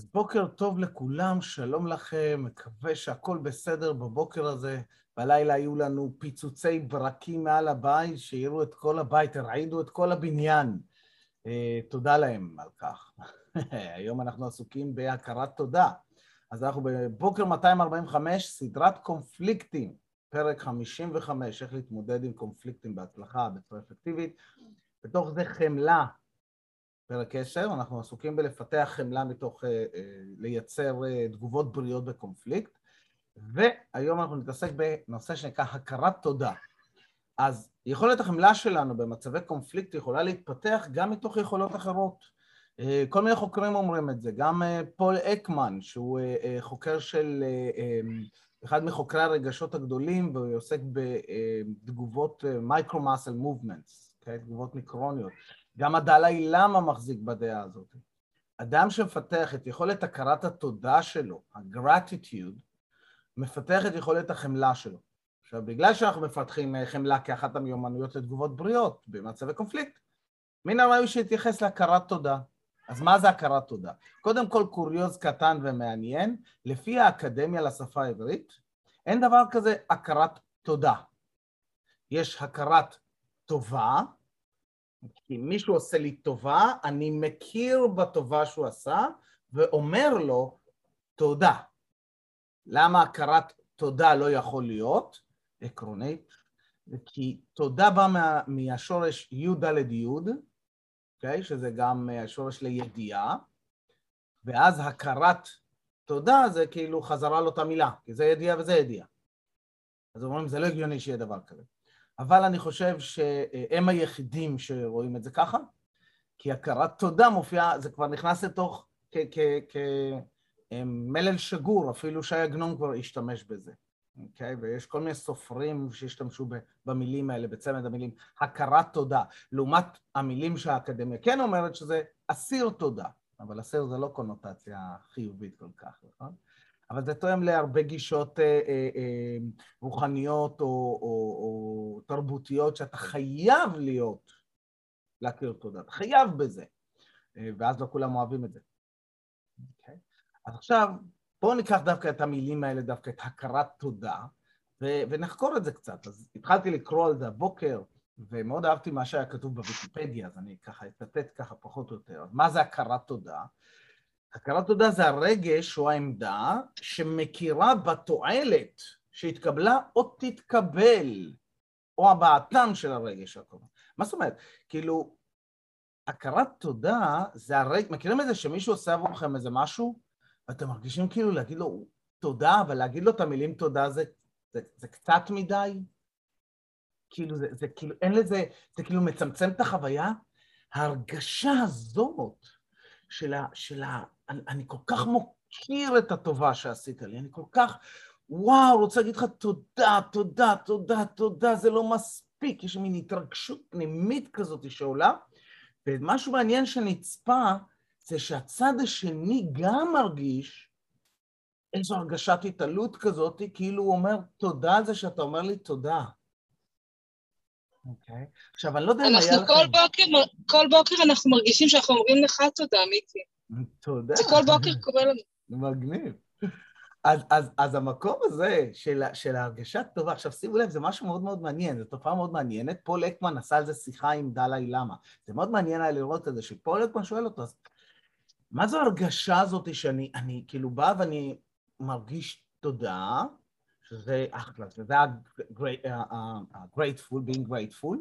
אז בוקר טוב לכולם, שלום לכם, מקווה שהכל בסדר בבוקר הזה. בלילה היו לנו פיצוצי ברקים מעל הבית, שהראו את כל הבית, הרעידו את כל הבניין. אה, תודה להם על כך. היום אנחנו עסוקים בהכרת תודה. אז אנחנו בבוקר 245, סדרת קונפליקטים, פרק 55, איך להתמודד עם קונפליקטים בהצלחה, בצורה אפקטיבית. בתוך זה חמלה, פרק 10, אנחנו עסוקים בלפתח חמלה מתוך אה, אה, לייצר אה, תגובות בריאות בקונפליקט, והיום אנחנו נתעסק בנושא שנקרא הכרת תודה. אז יכולת החמלה שלנו במצבי קונפליקט יכולה להתפתח גם מתוך יכולות אחרות. כל מיני חוקרים אומרים את זה, גם פול אקמן, שהוא חוקר של, אחד מחוקרי הרגשות הגדולים, והוא עוסק בתגובות מייקרו-מסל מובמנטס, תגובות מיקרוניות. גם הדלאי למה מחזיק בדעה הזאת. אדם שמפתח את יכולת הכרת התודה שלו, ה-gratitude, מפתח את יכולת החמלה שלו. עכשיו, בגלל שאנחנו מפתחים אה, חמלה כאחת המיומנויות לתגובות בריאות במצבי קונפליקט, מן הראוי שיתייחס להכרת תודה. אז מה זה הכרת תודה? קודם כל קוריוז קטן ומעניין, לפי האקדמיה לשפה העברית, אין דבר כזה הכרת תודה. יש הכרת טובה, כי מישהו עושה לי טובה, אני מכיר בטובה שהוא עשה ואומר לו תודה. למה הכרת תודה לא יכול להיות? עקרונית, כי תודה בא מה, מהשורש י"ד י', אוקיי? שזה גם השורש לידיעה, ואז הכרת תודה זה כאילו חזרה לאותה מילה, כי זה ידיעה וזה ידיעה. אז אומרים, זה לא הגיוני שיהיה דבר כזה. אבל אני חושב שהם היחידים שרואים את זה ככה, כי הכרת תודה מופיעה, זה כבר נכנס לתוך כמלל שגור, אפילו שי עגנון כבר השתמש בזה, אוקיי? ויש כל מיני סופרים שהשתמשו במילים האלה, בצמד המילים, הכרת תודה, לעומת המילים שהאקדמיה כן אומרת שזה אסיר תודה, אבל אסיר זה לא קונוטציה חיובית כל כך, נכון? אבל זה תואם להרבה גישות אה, אה, אה, רוחניות או, או, תרבותיות שאתה חייב להיות, להכיר תודה, אתה חייב בזה, ואז לא כולם אוהבים את זה. Okay. אוקיי? אז עכשיו, בואו ניקח דווקא את המילים האלה, דווקא את הכרת תודה, ו- ונחקור את זה קצת. אז התחלתי לקרוא על זה הבוקר, ומאוד אהבתי מה שהיה כתוב בוויקיפדיה, אז אני ככה אצטט ככה פחות או יותר. מה זה הכרת תודה? הכרת תודה זה הרגש או העמדה שמכירה בתועלת שהתקבלה או תתקבל, או הבעתם של הרגש הקודם. מה זאת אומרת? כאילו, הכרת תודה זה הרגש, מכירים את זה שמישהו עושה עבורכם איזה משהו, ואתם מרגישים כאילו להגיד לו תודה, אבל להגיד לו את המילים תודה זה, זה, זה קצת מדי? כאילו, זה, זה כאילו, אין לזה, זה כאילו מצמצם את החוויה? ההרגשה הזאת של ה... של ה אני, אני כל כך מוקיר את הטובה שעשית לי, אני כל כך, וואו, רוצה להגיד לך תודה, תודה, תודה, תודה, זה לא מספיק, יש מין התרגשות פנימית כזאת שעולה, ומשהו מעניין שנצפה זה שהצד השני גם מרגיש איזו הרגשת התעלות כזאת, כאילו הוא אומר תודה על זה שאתה אומר לי תודה. אוקיי? Okay. עכשיו, אני לא יודע אם היה לכם... אנחנו כל בוקר אנחנו מרגישים שאנחנו אומרים לך תודה, מיקי. תודה. זה כל בוקר קורה לנו. מגניב. אז, אז, אז המקום הזה של, של ההרגשה טובה, עכשיו שימו לב, זה משהו מאוד מאוד מעניין, זו תופעה מאוד מעניינת. פול אקמן עשה על זה שיחה עם דלאי למה. זה מאוד מעניין היה לראות את זה, שפול אקמן שואל אותו, אז מה זו ההרגשה הזאת שאני אני, כאילו בא ואני מרגיש תודה, שזה אחלה, שזה ה-grateful, being grateful,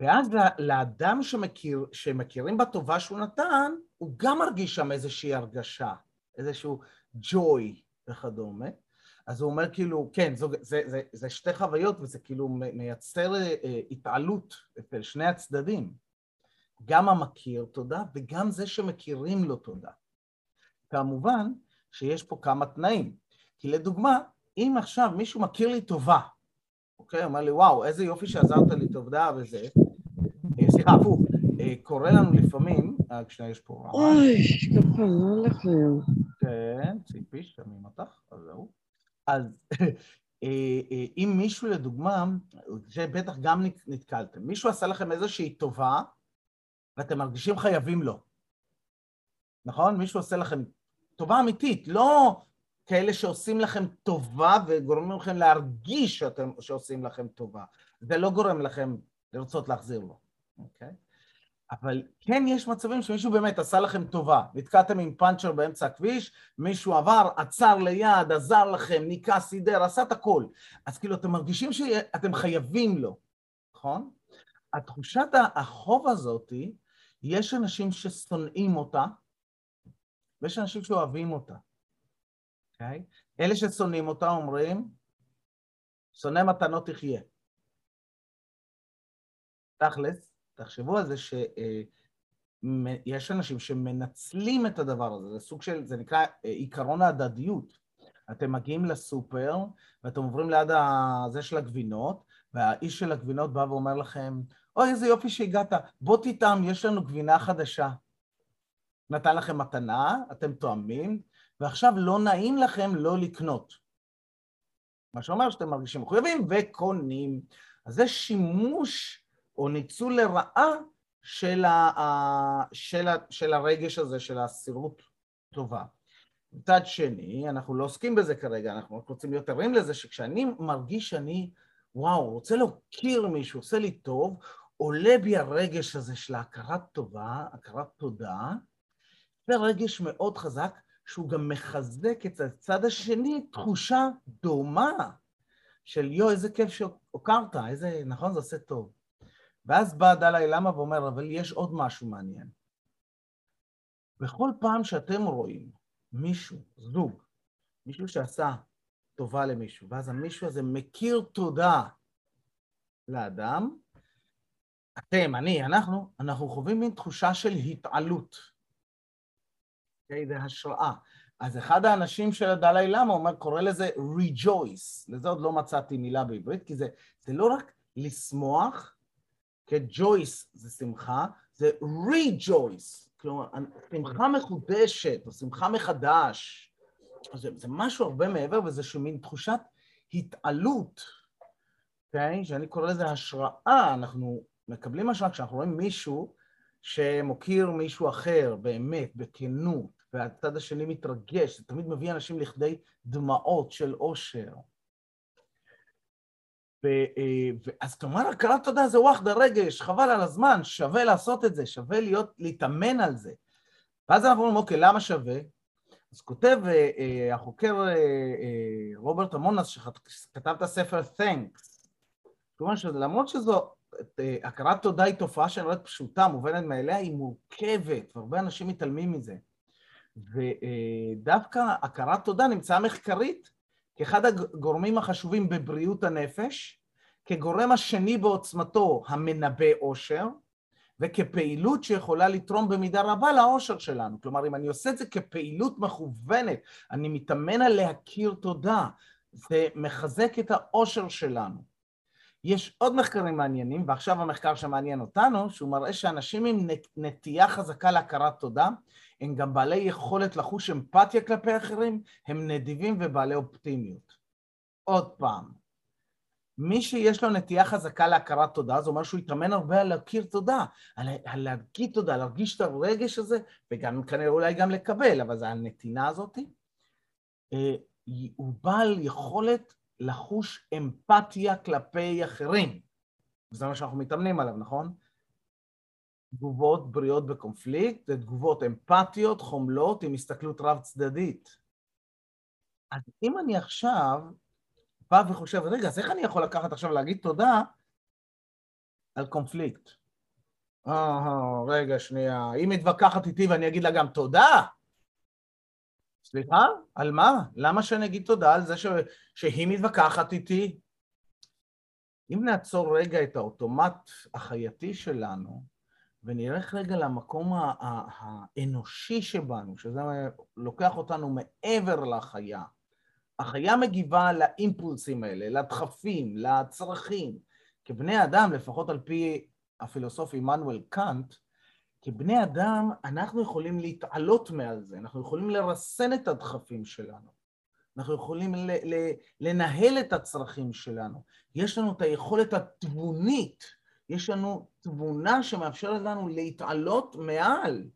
ואז לאדם שמכיר, שמכירים בטובה שהוא נתן, הוא גם מרגיש שם איזושהי הרגשה, איזשהו joy וכדומה. אז הוא אומר כאילו, כן, זו, זה, זה, זה שתי חוויות וזה כאילו מייצר אה, התעלות אצל שני הצדדים. גם המכיר תודה וגם זה שמכירים לו תודה. כמובן שיש פה כמה תנאים. כי לדוגמה, אם עכשיו מישהו מכיר לי טובה, אוקיי? אומר לי, וואו, איזה יופי שעזרת לי תודה וזה, סליחה, הפוך, אה, קורה לנו לפעמים, רק שנייה, יש פה... אוי, ככה, לא לכם. כן, ציפי, שומעים אותך, אז זהו. אז אה, אם מישהו, לדוגמה, שבטח גם נתקלתם, מישהו עשה לכם איזושהי טובה, ואתם מרגישים חייבים לו. נכון? מישהו עושה לכם טובה אמיתית, לא כאלה שעושים לכם טובה וגורמים לכם להרגיש שאתם, שעושים לכם טובה. זה לא גורם לכם לרצות להחזיר לו, אוקיי? אבל כן יש מצבים שמישהו באמת עשה לכם טובה, נתקעתם עם פאנצ'ר באמצע הכביש, מישהו עבר, עצר ליד, עזר לכם, ניקה, סידר, עשה את הכל. אז כאילו אתם מרגישים שאתם חייבים לו, נכון? התחושת החוב הזאתי, יש אנשים ששונאים אותה, ויש אנשים שאוהבים אותה, אוקיי? Okay? אלה ששונאים אותה אומרים, שונא מתנות תחיה. תכלס, תחשבו על זה שיש אנשים שמנצלים את הדבר הזה, זה סוג של, זה נקרא אה, עיקרון ההדדיות. אתם מגיעים לסופר ואתם עוברים ליד הזה של הגבינות, והאיש של הגבינות בא ואומר לכם, אוי, איזה יופי שהגעת, בוא תטעם, יש לנו גבינה חדשה. נתן לכם מתנה, אתם תואמים, ועכשיו לא נעים לכם לא לקנות. מה שאומר שאתם מרגישים מחויבים וקונים. אז זה שימוש או ניצול לרעה של, ה, של, ה, של הרגש הזה, של הסירות טובה. מצד שני, אנחנו לא עוסקים בזה כרגע, אנחנו רק רוצים להיות ערים לזה שכשאני מרגיש שאני, וואו, רוצה להוקיר מישהו, עושה לי טוב, עולה בי הרגש הזה של ההכרת טובה, הכרת תודה, זה רגש מאוד חזק, שהוא גם מחזק את הצד השני תחושה דומה של יו, איזה כיף שהוקרת, איזה, נכון, זה עושה טוב. ואז בא דלאי למה ואומר, אבל יש עוד משהו מעניין. בכל פעם שאתם רואים מישהו, זוג, מישהו שעשה טובה למישהו, ואז המישהו הזה מכיר תודה לאדם, אתם, אני, אנחנו, אנחנו חווים מין תחושה של התעלות. אוקיי? זה השראה. אז אחד האנשים של הדלאי למה אומר, קורא לזה rejoice. לזה עוד לא מצאתי מילה בעברית, כי זה, זה לא רק לשמוח, כי ג'ויס זה שמחה, זה rejoice. כלומר, שמחה מחודשת, או שמחה מחדש. זה, זה משהו הרבה מעבר, וזה מין תחושת התעלות, אוקיי? Okay? שאני קורא לזה השראה, אנחנו מקבלים השראה כשאנחנו רואים מישהו שמוקיר מישהו אחר, באמת, בכנות, והצד השני מתרגש, זה תמיד מביא אנשים לכדי דמעות של אושר. אז כלומר, הכרת תודה זה וואחדה רגש, חבל על הזמן, שווה לעשות את זה, שווה להיות, להתאמן על זה. ואז אנחנו אומרים, אוקיי, למה שווה? אז כותב אה, החוקר אה, אה, רוברט אמונס, שכתב את הספר Thanks, כלומר שלמרות שזו, הכרת תודה היא תופעה שנראית פשוטה, מובנת מאליה, היא מורכבת, והרבה אנשים מתעלמים מזה. ודווקא הכרת תודה נמצאה מחקרית כאחד הגורמים החשובים בבריאות הנפש, כגורם השני בעוצמתו המנבא אושר, וכפעילות שיכולה לתרום במידה רבה לאושר שלנו. כלומר, אם אני עושה את זה כפעילות מכוונת, אני מתאמן על להכיר תודה, זה מחזק את האושר שלנו. יש עוד מחקרים מעניינים, ועכשיו המחקר שמעניין אותנו, שהוא מראה שאנשים עם נטייה חזקה להכרת תודה, הם גם בעלי יכולת לחוש אמפתיה כלפי אחרים, הם נדיבים ובעלי אופטימיות. עוד פעם, מי שיש לו נטייה חזקה להכרת תודה, זה אומר שהוא יתאמן הרבה על להכיר תודה, על, על להגיד תודה, להרגיש את הרגש הזה, וגם כנראה אולי גם לקבל, אבל זה הנתינה הזאת. אה, הוא בעל יכולת לחוש אמפתיה כלפי אחרים. זה מה שאנחנו מתאמנים עליו, נכון? תגובות בריאות בקונפליקט, זה תגובות אמפתיות, חומלות, עם הסתכלות רב-צדדית. אז אם אני עכשיו בא וחושב, רגע, אז איך אני יכול לקחת עכשיו להגיד תודה על קונפליקט? אה, רגע, שנייה, היא מתווכחת איתי ואני אגיד לה גם תודה? סליחה? על מה? למה שאני אגיד תודה על זה ש... שהיא מתווכחת איתי? אם נעצור רגע את האוטומט החייתי שלנו, ונלך רגע למקום האנושי שבנו, שזה לוקח אותנו מעבר לחיה. החיה מגיבה לאימפולסים האלה, לדחפים, לצרכים. כבני אדם, לפחות על פי הפילוסוף עמנואל קאנט, כבני אדם אנחנו יכולים להתעלות מעל זה, אנחנו יכולים לרסן את הדחפים שלנו, אנחנו יכולים ל- ל- לנהל את הצרכים שלנו, יש לנו את היכולת התבונית, יש לנו תבונה שמאפשרת לנו להתעלות מעל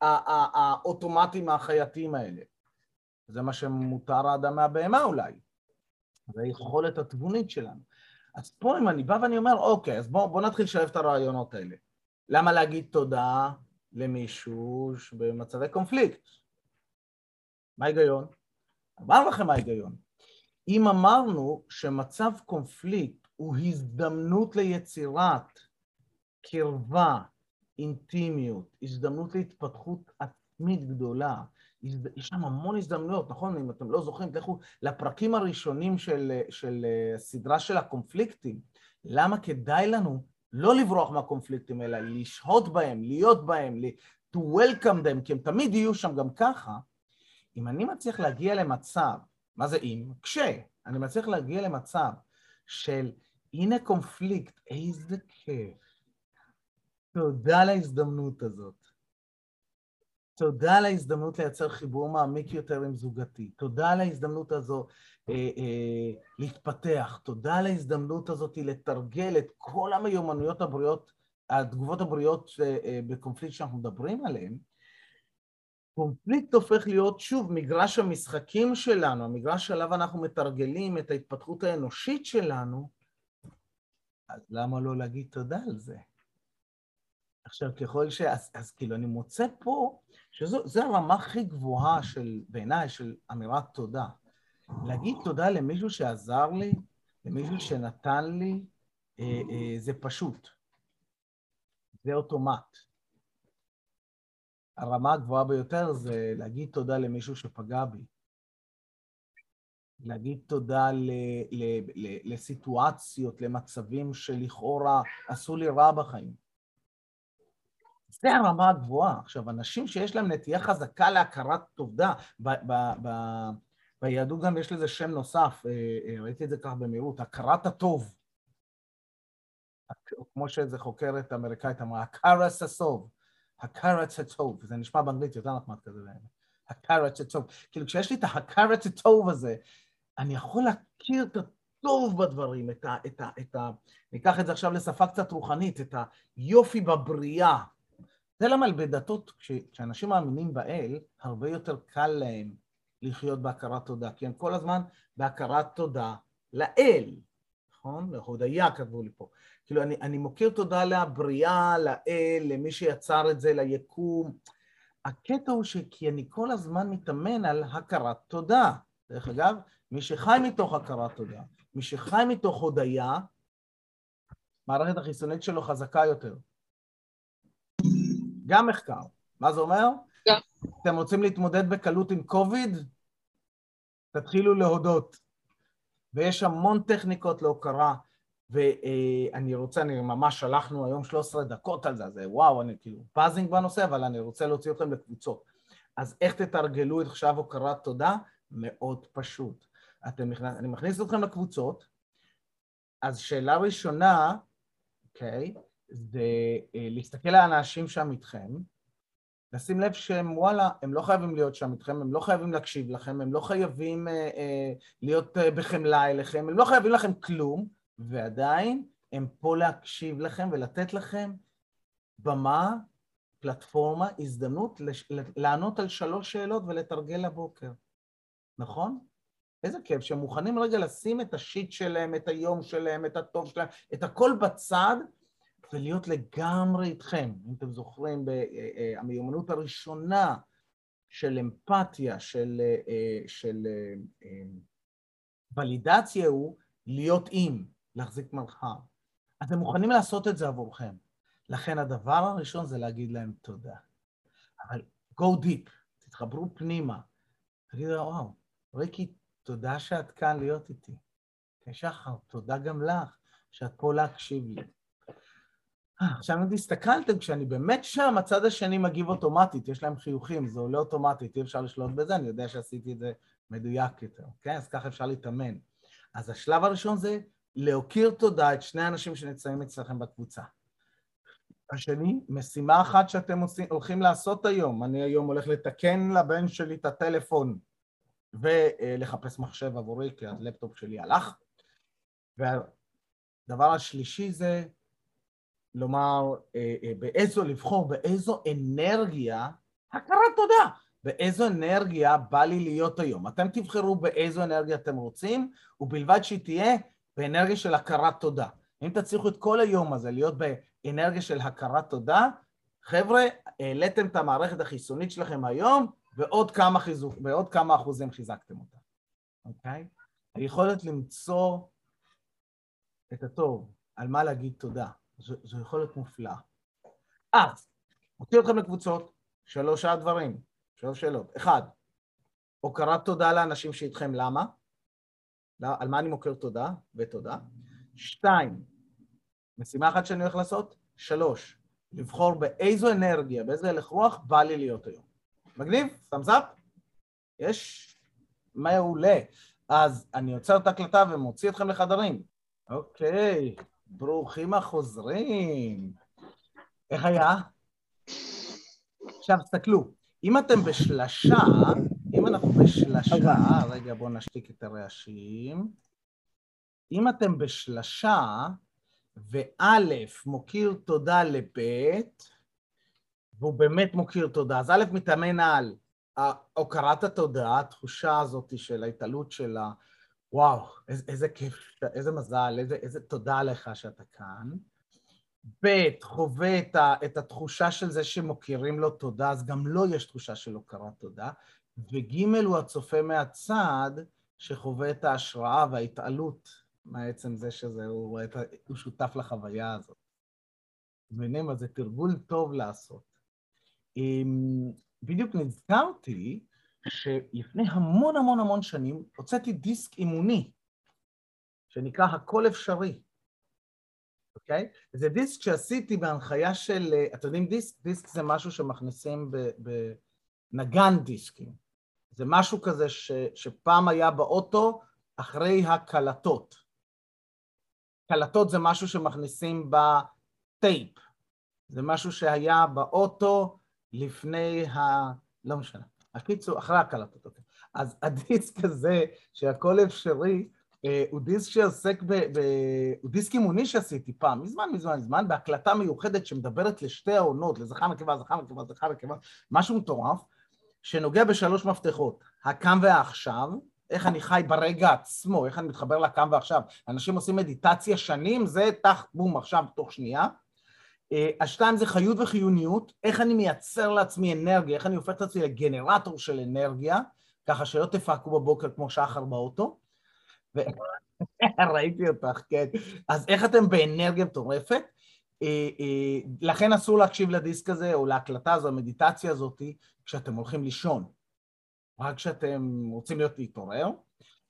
האוטומטיים החייתיים האלה. זה מה שמותר האדם מהבהמה אולי. זה היכולת התבונית שלנו. אז פה אם אני בא ואני אומר, אוקיי, אז בואו בוא נתחיל לשלב את הרעיונות האלה. למה להגיד תודה למישהו במצבי קונפליקט? מה ההיגיון? אמר לכם מה ההיגיון. אם אמרנו שמצב קונפליקט הוא הזדמנות ליצירת קרבה, אינטימיות, הזדמנות להתפתחות עצמית גדולה, יש שם המון הזדמנויות, נכון? אם אתם לא זוכרים, תלכו לפרקים הראשונים של, של סדרה של הקונפליקטים. למה כדאי לנו לא לברוח מהקונפליקטים, אלא לשהות בהם, להיות בהם, to welcome them, כי הם תמיד יהיו שם גם ככה. אם אני מצליח להגיע למצב, מה זה אם? כש, אני מצליח להגיע למצב של הנה קונפליקט, איזה כיף. תודה על ההזדמנות הזאת. תודה על ההזדמנות לייצר חיבור מעמיק יותר עם זוגתי. תודה על ההזדמנות הזו אה, אה, להתפתח. תודה על ההזדמנות הזאת לתרגל את כל המיומנויות הבריאות, התגובות הבריאות אה, אה, בקונפליקט שאנחנו מדברים עליהן. קונפליקט הופך להיות, שוב, מגרש המשחקים שלנו, המגרש שעליו אנחנו מתרגלים את ההתפתחות האנושית שלנו, אז למה לא להגיד תודה על זה? עכשיו, ככל ש... אז, אז כאילו, אני מוצא פה שזו הרמה הכי גבוהה של, בעיניי, של אמירת תודה. להגיד תודה למישהו שעזר לי, למישהו שנתן לי, אה, אה, זה פשוט. זה אוטומט. הרמה הגבוהה ביותר זה להגיד תודה למישהו שפגע בי. להגיד תודה ל, ל, ל, לסיטואציות, למצבים שלכאורה עשו לי רע בחיים. זה הרמה הגבוהה. עכשיו, אנשים שיש להם נטייה חזקה להכרת תודה, ב- ב- ב- ביהדות גם יש לזה שם נוסף, אה, אה, ראיתי את זה כך במהירות, הכרת הטוב. כמו שאיזה חוקרת אמריקאית אמרה, הכרת הטוב, הכרת הטוב, זה נשמע באנגלית יותר נחמד כזה, הכרת הטוב. כאילו כשיש לי את הכרת הטוב הזה, אני יכול להכיר את הטוב בדברים, את ה... את ה, את ה ניקח את זה עכשיו לשפה קצת רוחנית, את היופי בבריאה, זה למה בדתות, כשאנשים מאמינים באל, הרבה יותר קל להם לחיות בהכרת תודה, כי הם כל הזמן בהכרת תודה לאל, נכון? להודיה כתבו לי פה. כאילו, אני, אני מוקיר תודה לבריאה, לאל, למי שיצר את זה, ליקום. הקטע הוא שכי אני כל הזמן מתאמן על הכרת תודה. דרך אגב, מי שחי מתוך הכרת תודה, מי שחי מתוך הודיה, מערכת החיסונית שלו חזקה יותר. גם מחקר. מה זה אומר? גם. אתם רוצים להתמודד בקלות עם קוביד? תתחילו להודות. ויש המון טכניקות להוקרה, ואני רוצה, אני ממש שלחנו היום 13 דקות על זה, אז וואו, אני כאילו פאזינג בנושא, אבל אני רוצה להוציא אתכם לקבוצות. אז איך תתרגלו את עכשיו הוקרת תודה? מאוד פשוט. אתם אני מכניס אתכם לקבוצות, אז שאלה ראשונה, אוקיי, okay, זה אה, להסתכל על האנשים שם איתכם, לשים לב שהם וואלה, הם לא חייבים להיות שם איתכם, הם לא חייבים להקשיב לכם, הם לא חייבים אה, אה, להיות אה, בחמלה אליכם, הם לא חייבים לכם כלום, ועדיין הם פה להקשיב לכם ולתת לכם במה, פלטפורמה, הזדמנות לש, לענות על שלוש שאלות ולתרגל לבוקר, נכון? איזה כיף שהם מוכנים רגע לשים את השיט שלהם, את היום שלהם, את הטוב שלהם, את הכל בצד ולהיות לגמרי איתכם. אם אתם זוכרים, המיומנות הראשונה של אמפתיה, של, אה, של אה, אה, ולידציה הוא להיות עם, להחזיק מרחב. אתם מוכנים לעשות את זה עבורכם. לכן הדבר הראשון זה להגיד להם תודה. אבל go deep, תתחברו פנימה. תגידו, וואו, ריקי, תודה שאת כאן להיות איתי. שחר, תודה גם לך שאת פה להקשיב לי. עכשיו אם הסתכלתם, כשאני באמת שם, הצד השני מגיב אוטומטית, יש להם חיוכים, זה עולה אוטומטית, אי אפשר לשלוט בזה, אני יודע שעשיתי את זה מדויק יותר, כן? אז ככה אפשר להתאמן. אז השלב הראשון זה להוקיר תודה את שני האנשים שנמצאים אצלכם בקבוצה. השני, משימה אחת שאתם עושים, הולכים לעשות היום, אני היום הולך לתקן לבן שלי את הטלפון ולחפש מחשב עבורי, כי הלפטופ שלי הלך. והדבר השלישי זה לומר, אה, אה, באיזו, לבחור באיזו אנרגיה הכרת תודה. באיזו אנרגיה בא לי להיות היום. אתם תבחרו באיזו אנרגיה אתם רוצים, ובלבד שהיא תהיה באנרגיה של הכרת תודה. אם תצליחו את כל היום הזה להיות באנרגיה של הכרת תודה, חבר'ה, העליתם את המערכת החיסונית שלכם היום, ועוד כמה, חיזוק, ועוד כמה אחוזים חיזקתם אותה, אוקיי? היכולת למצוא את הטוב, על מה להגיד תודה, זו, זו יכולת מופלאה. אז, מוציא אתכם לקבוצות, שלושה דברים, שלוש שאלות. אחד, הוקרת תודה לאנשים שאיתכם, למה? לא, על מה אני מוקר תודה ותודה? שתיים, משימה אחת שאני הולך לעשות? שלוש, לבחור באיזו אנרגיה, באיזה הלך רוח בא לי להיות היום. מגניב? סאמס יש? מעולה. אז אני עוצר את ההקלטה ומוציא אתכם לחדרים. אוקיי, ברוכים החוזרים. איך היה? עכשיו, תסתכלו, אם אתם בשלשה, אם אנחנו בשלשה, רגע, בואו נשתיק את הרעשים. אם אתם בשלשה, וא' מוקיר תודה לב', והוא באמת מוקיר תודה, אז א' מתאמן על הוקרת התודה, התחושה הזאת של ההתעלות של ה... וואו, איזה, איזה כיף, איזה מזל, איזה, איזה תודה לך שאתה כאן. ב', חווה את, ה, את התחושה של זה שמוקירים לו תודה, אז גם לו יש תחושה של הוקרת תודה. וג' הוא הצופה מהצד, שחווה את ההשראה וההתעלות מעצם זה שזה, הוא, הוא שותף לחוויה הזאת. מבינים? אז זה תרגול טוב לעשות. בדיוק נזכרתי שלפני המון המון המון שנים הוצאתי דיסק אימוני, שנקרא הכל אפשרי, אוקיי? זה דיסק שעשיתי בהנחיה של, אתם יודעים דיסק? דיסק זה משהו שמכניסים בנגן דיסקים. זה משהו כזה ש, שפעם היה באוטו אחרי הקלטות. קלטות זה משהו שמכניסים בטייפ. זה משהו שהיה באוטו לפני ה... לא משנה. הקיצור, אחרי הקלטות, אוקיי. אז הדיסק הזה, שהכל אפשרי, אה, הוא דיסק שעוסק ב... ב... הוא דיסק אימוני שעשיתי פעם, מזמן, מזמן, מזמן, בהקלטה מיוחדת שמדברת לשתי העונות, לזכר נקבה, זכר נקבה, זכר נקבה, משהו מטורף, שנוגע בשלוש מפתחות, הקם והעכשיו, איך אני חי ברגע עצמו, איך אני מתחבר לקם ועכשיו. אנשים עושים מדיטציה שנים, זה תח, בום, עכשיו, תוך שנייה. אה, השתיים זה חיות וחיוניות, איך אני מייצר לעצמי אנרגיה, איך אני הופך את עצמי לגנרטור של אנרגיה, ככה שלא תפעקו בבוקר כמו שחר באוטו. ו... ראיתי אותך, כן. אז איך אתם באנרגיה מטורפת? אה, אה, לכן אסור להקשיב לדיסק הזה או להקלטה הזו, המדיטציה הזאת, כשאתם הולכים לישון. רק כשאתם רוצים להיות להתעורר.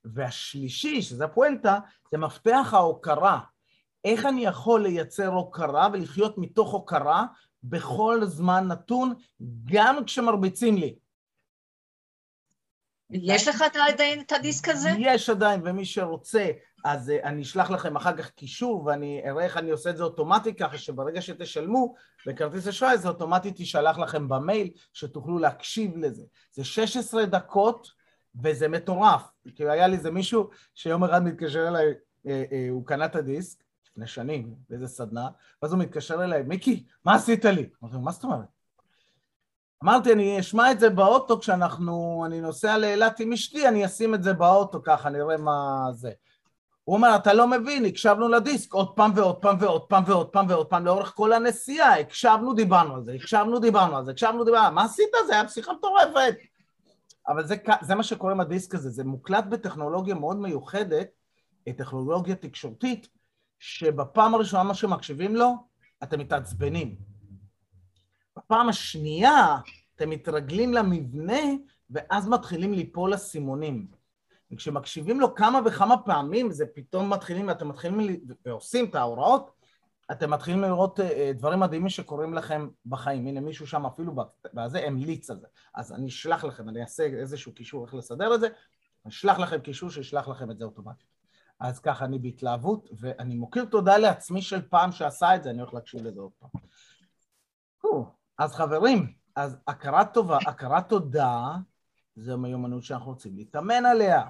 והשלישי, שזה הפואנטה, זה מפתח ההוקרה. איך אני יכול לייצר הוקרה ולחיות מתוך הוקרה בכל זמן נתון, גם כשמרביצים לי. יש לך עדיין את הדיסק הזה? יש עדיין, ומי שרוצה, אז uh, אני אשלח לכם אחר כך קישור ואני אראה איך אני עושה את זה אוטומטי, ככה שברגע שתשלמו בכרטיס אשראי זה אוטומטית תישלח לכם במייל, שתוכלו להקשיב לזה. זה 16 דקות וזה מטורף. כי היה לי איזה מישהו שיום אחד מתקשר אליי, אה, אה, הוא קנה את הדיסק, לפני שנים, באיזה סדנה, ואז הוא מתקשר אליי, מיקי, מה עשית לי? אמרתי לו, מה זאת אומרת? אמרתי, אני אשמע את זה באוטו כשאנחנו, אני נוסע לאילת עם אשתי, אני אשים את זה באוטו ככה, נראה מה זה. הוא אומר, אתה לא מבין, הקשבנו לדיסק עוד פעם ועוד פעם ועוד פעם ועוד פעם ועוד פעם לאורך כל הנסיעה, הקשבנו, דיברנו על זה, הקשבנו, דיברנו על זה, הקשבנו, דיברנו, מה עשית? זה היה פסיכה מטורפת. אבל זה, זה מה שקורה עם הדיסק הזה, זה מוקלט בטכנולוגיה מאוד מיוחדת, טכנולוגיה תקשורתית, שבפעם הראשונה מה שמקשיבים לו, אתם מתעצבנים. בפעם השנייה אתם מתרגלים למבנה, ואז מתחילים ליפול אסימונים. וכשמקשיבים לו כמה וכמה פעמים, זה פתאום מתחילים, אתם מתחילים ועושים את ההוראות, אתם מתחילים לראות אה, דברים מדהימים שקורים לכם בחיים. הנה, מישהו שם אפילו בזה המליץ על זה. אז אני אשלח לכם, אני אעשה איזשהו קישור איך לסדר את זה, אני אשלח לכם קישור שישלח לכם את זה אוטומטית. אז ככה, אני בהתלהבות, ואני מוקיר תודה לעצמי של פעם שעשה את זה, אני הולך להקשיב לזה עוד פעם. אז חברים, אז הכרת טובה, הכרת תודה, זו מיומנות שאנחנו רוצים להתאמן עליה,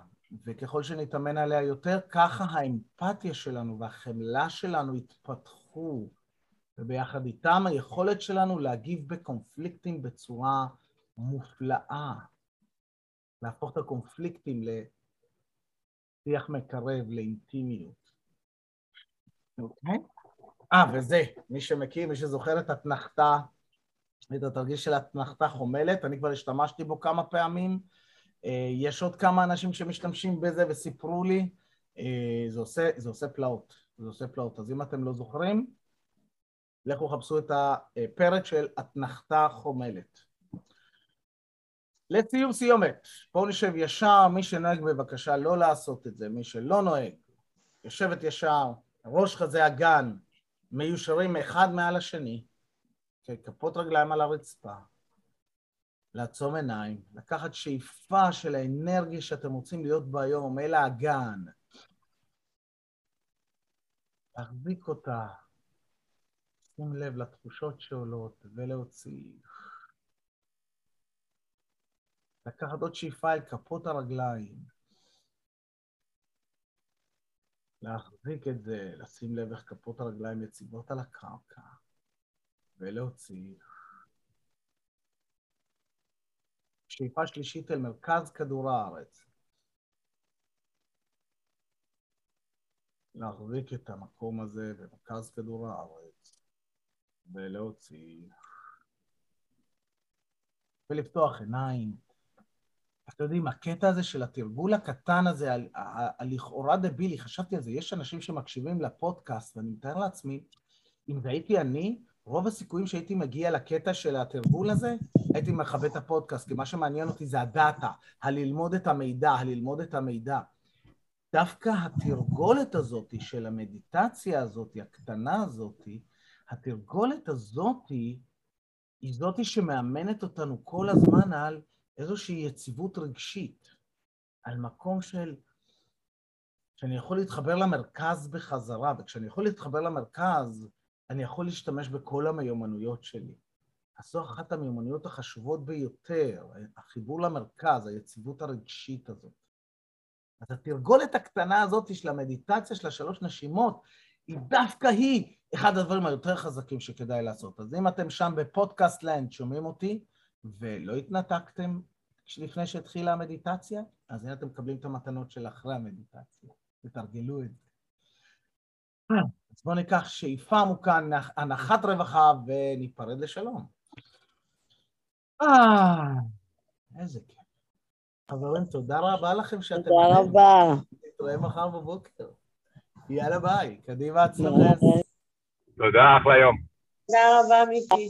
וככל שנתאמן עליה יותר, ככה האמפתיה שלנו והחמלה שלנו יתפתחו, וביחד איתם היכולת שלנו להגיב בקונפליקטים בצורה מופלאה. להפוך את הקונפליקטים לשיח מקרב, לאינטימיות. אוקיי? אה, וזה, מי שמכיר, מי שזוכר את אתנחתה, את התרגיל של אתנחתה חומלת, אני כבר השתמשתי בו כמה פעמים. אה, יש עוד כמה אנשים שמשתמשים בזה וסיפרו לי, אה, זה עושה, זה עושה פלאות, זה עושה פלאות. אז אם אתם לא זוכרים, לכו חפשו את הפרק של אתנחתה חומלת. לסיום סיומת, בואו נשב ישר, מי שנוהג בבקשה לא לעשות את זה, מי שלא נוהג, יושבת ישר, ראש חזה אגן, מיושרים אחד מעל השני, כפות רגליים על הרצפה, לעצום עיניים, לקחת שאיפה של האנרגיה שאתם רוצים להיות בה היום אל האגן, להחזיק אותה, שים לב לתחושות שעולות ולהוציא. לקחת עוד שאיפה אל כפות הרגליים. להחזיק את זה, לשים לב איך כפות הרגליים יציבות על הקרקע, ולהוציא. שאיפה שלישית אל מרכז כדור הארץ. להחזיק את המקום הזה במרכז כדור הארץ, ולהוציא. ולפתוח עיניים. אתם יודעים, הקטע הזה של התרגול הקטן הזה, הלכאורה דבילי, חשבתי על זה, יש אנשים שמקשיבים לפודקאסט, ואני מתאר לעצמי, אם זה הייתי אני, רוב הסיכויים שהייתי מגיע לקטע של התרגול הזה, הייתי מכבה את הפודקאסט, כי מה שמעניין אותי זה הדאטה, הללמוד את המידע, הללמוד את המידע. דווקא התרגולת הזאת של המדיטציה הזאת, הקטנה הזאת, התרגולת הזאת היא זאת שמאמנת אותנו כל הזמן על איזושהי יציבות רגשית, על מקום של... שאני יכול להתחבר למרכז בחזרה, וכשאני יכול להתחבר למרכז, אני יכול להשתמש בכל המיומנויות שלי. אז זו אחת המיומנויות החשובות ביותר, החיבור למרכז, היציבות הרגשית הזאת. אז התרגולת הקטנה הזאת של המדיטציה של השלוש נשימות, היא דווקא היא אחד הדברים היותר חזקים שכדאי לעשות. אז אם אתם שם בפודקאסט לנד, שומעים אותי, ולא התנתקתם לפני שהתחילה המדיטציה, אז הנה אתם מקבלים את המתנות של אחרי המדיטציה. תתרגלו את זה. אז בואו ניקח שאיפה עמוקה, הנחת רווחה, וניפרד לשלום. אה, איזה כיף. חברים, תודה רבה לכם שאתם... תודה רבה. נתראה מחר בבוקר. יאללה ביי, קדימה הצלחה. תודה, אחלה יום. תודה רבה, מיקי.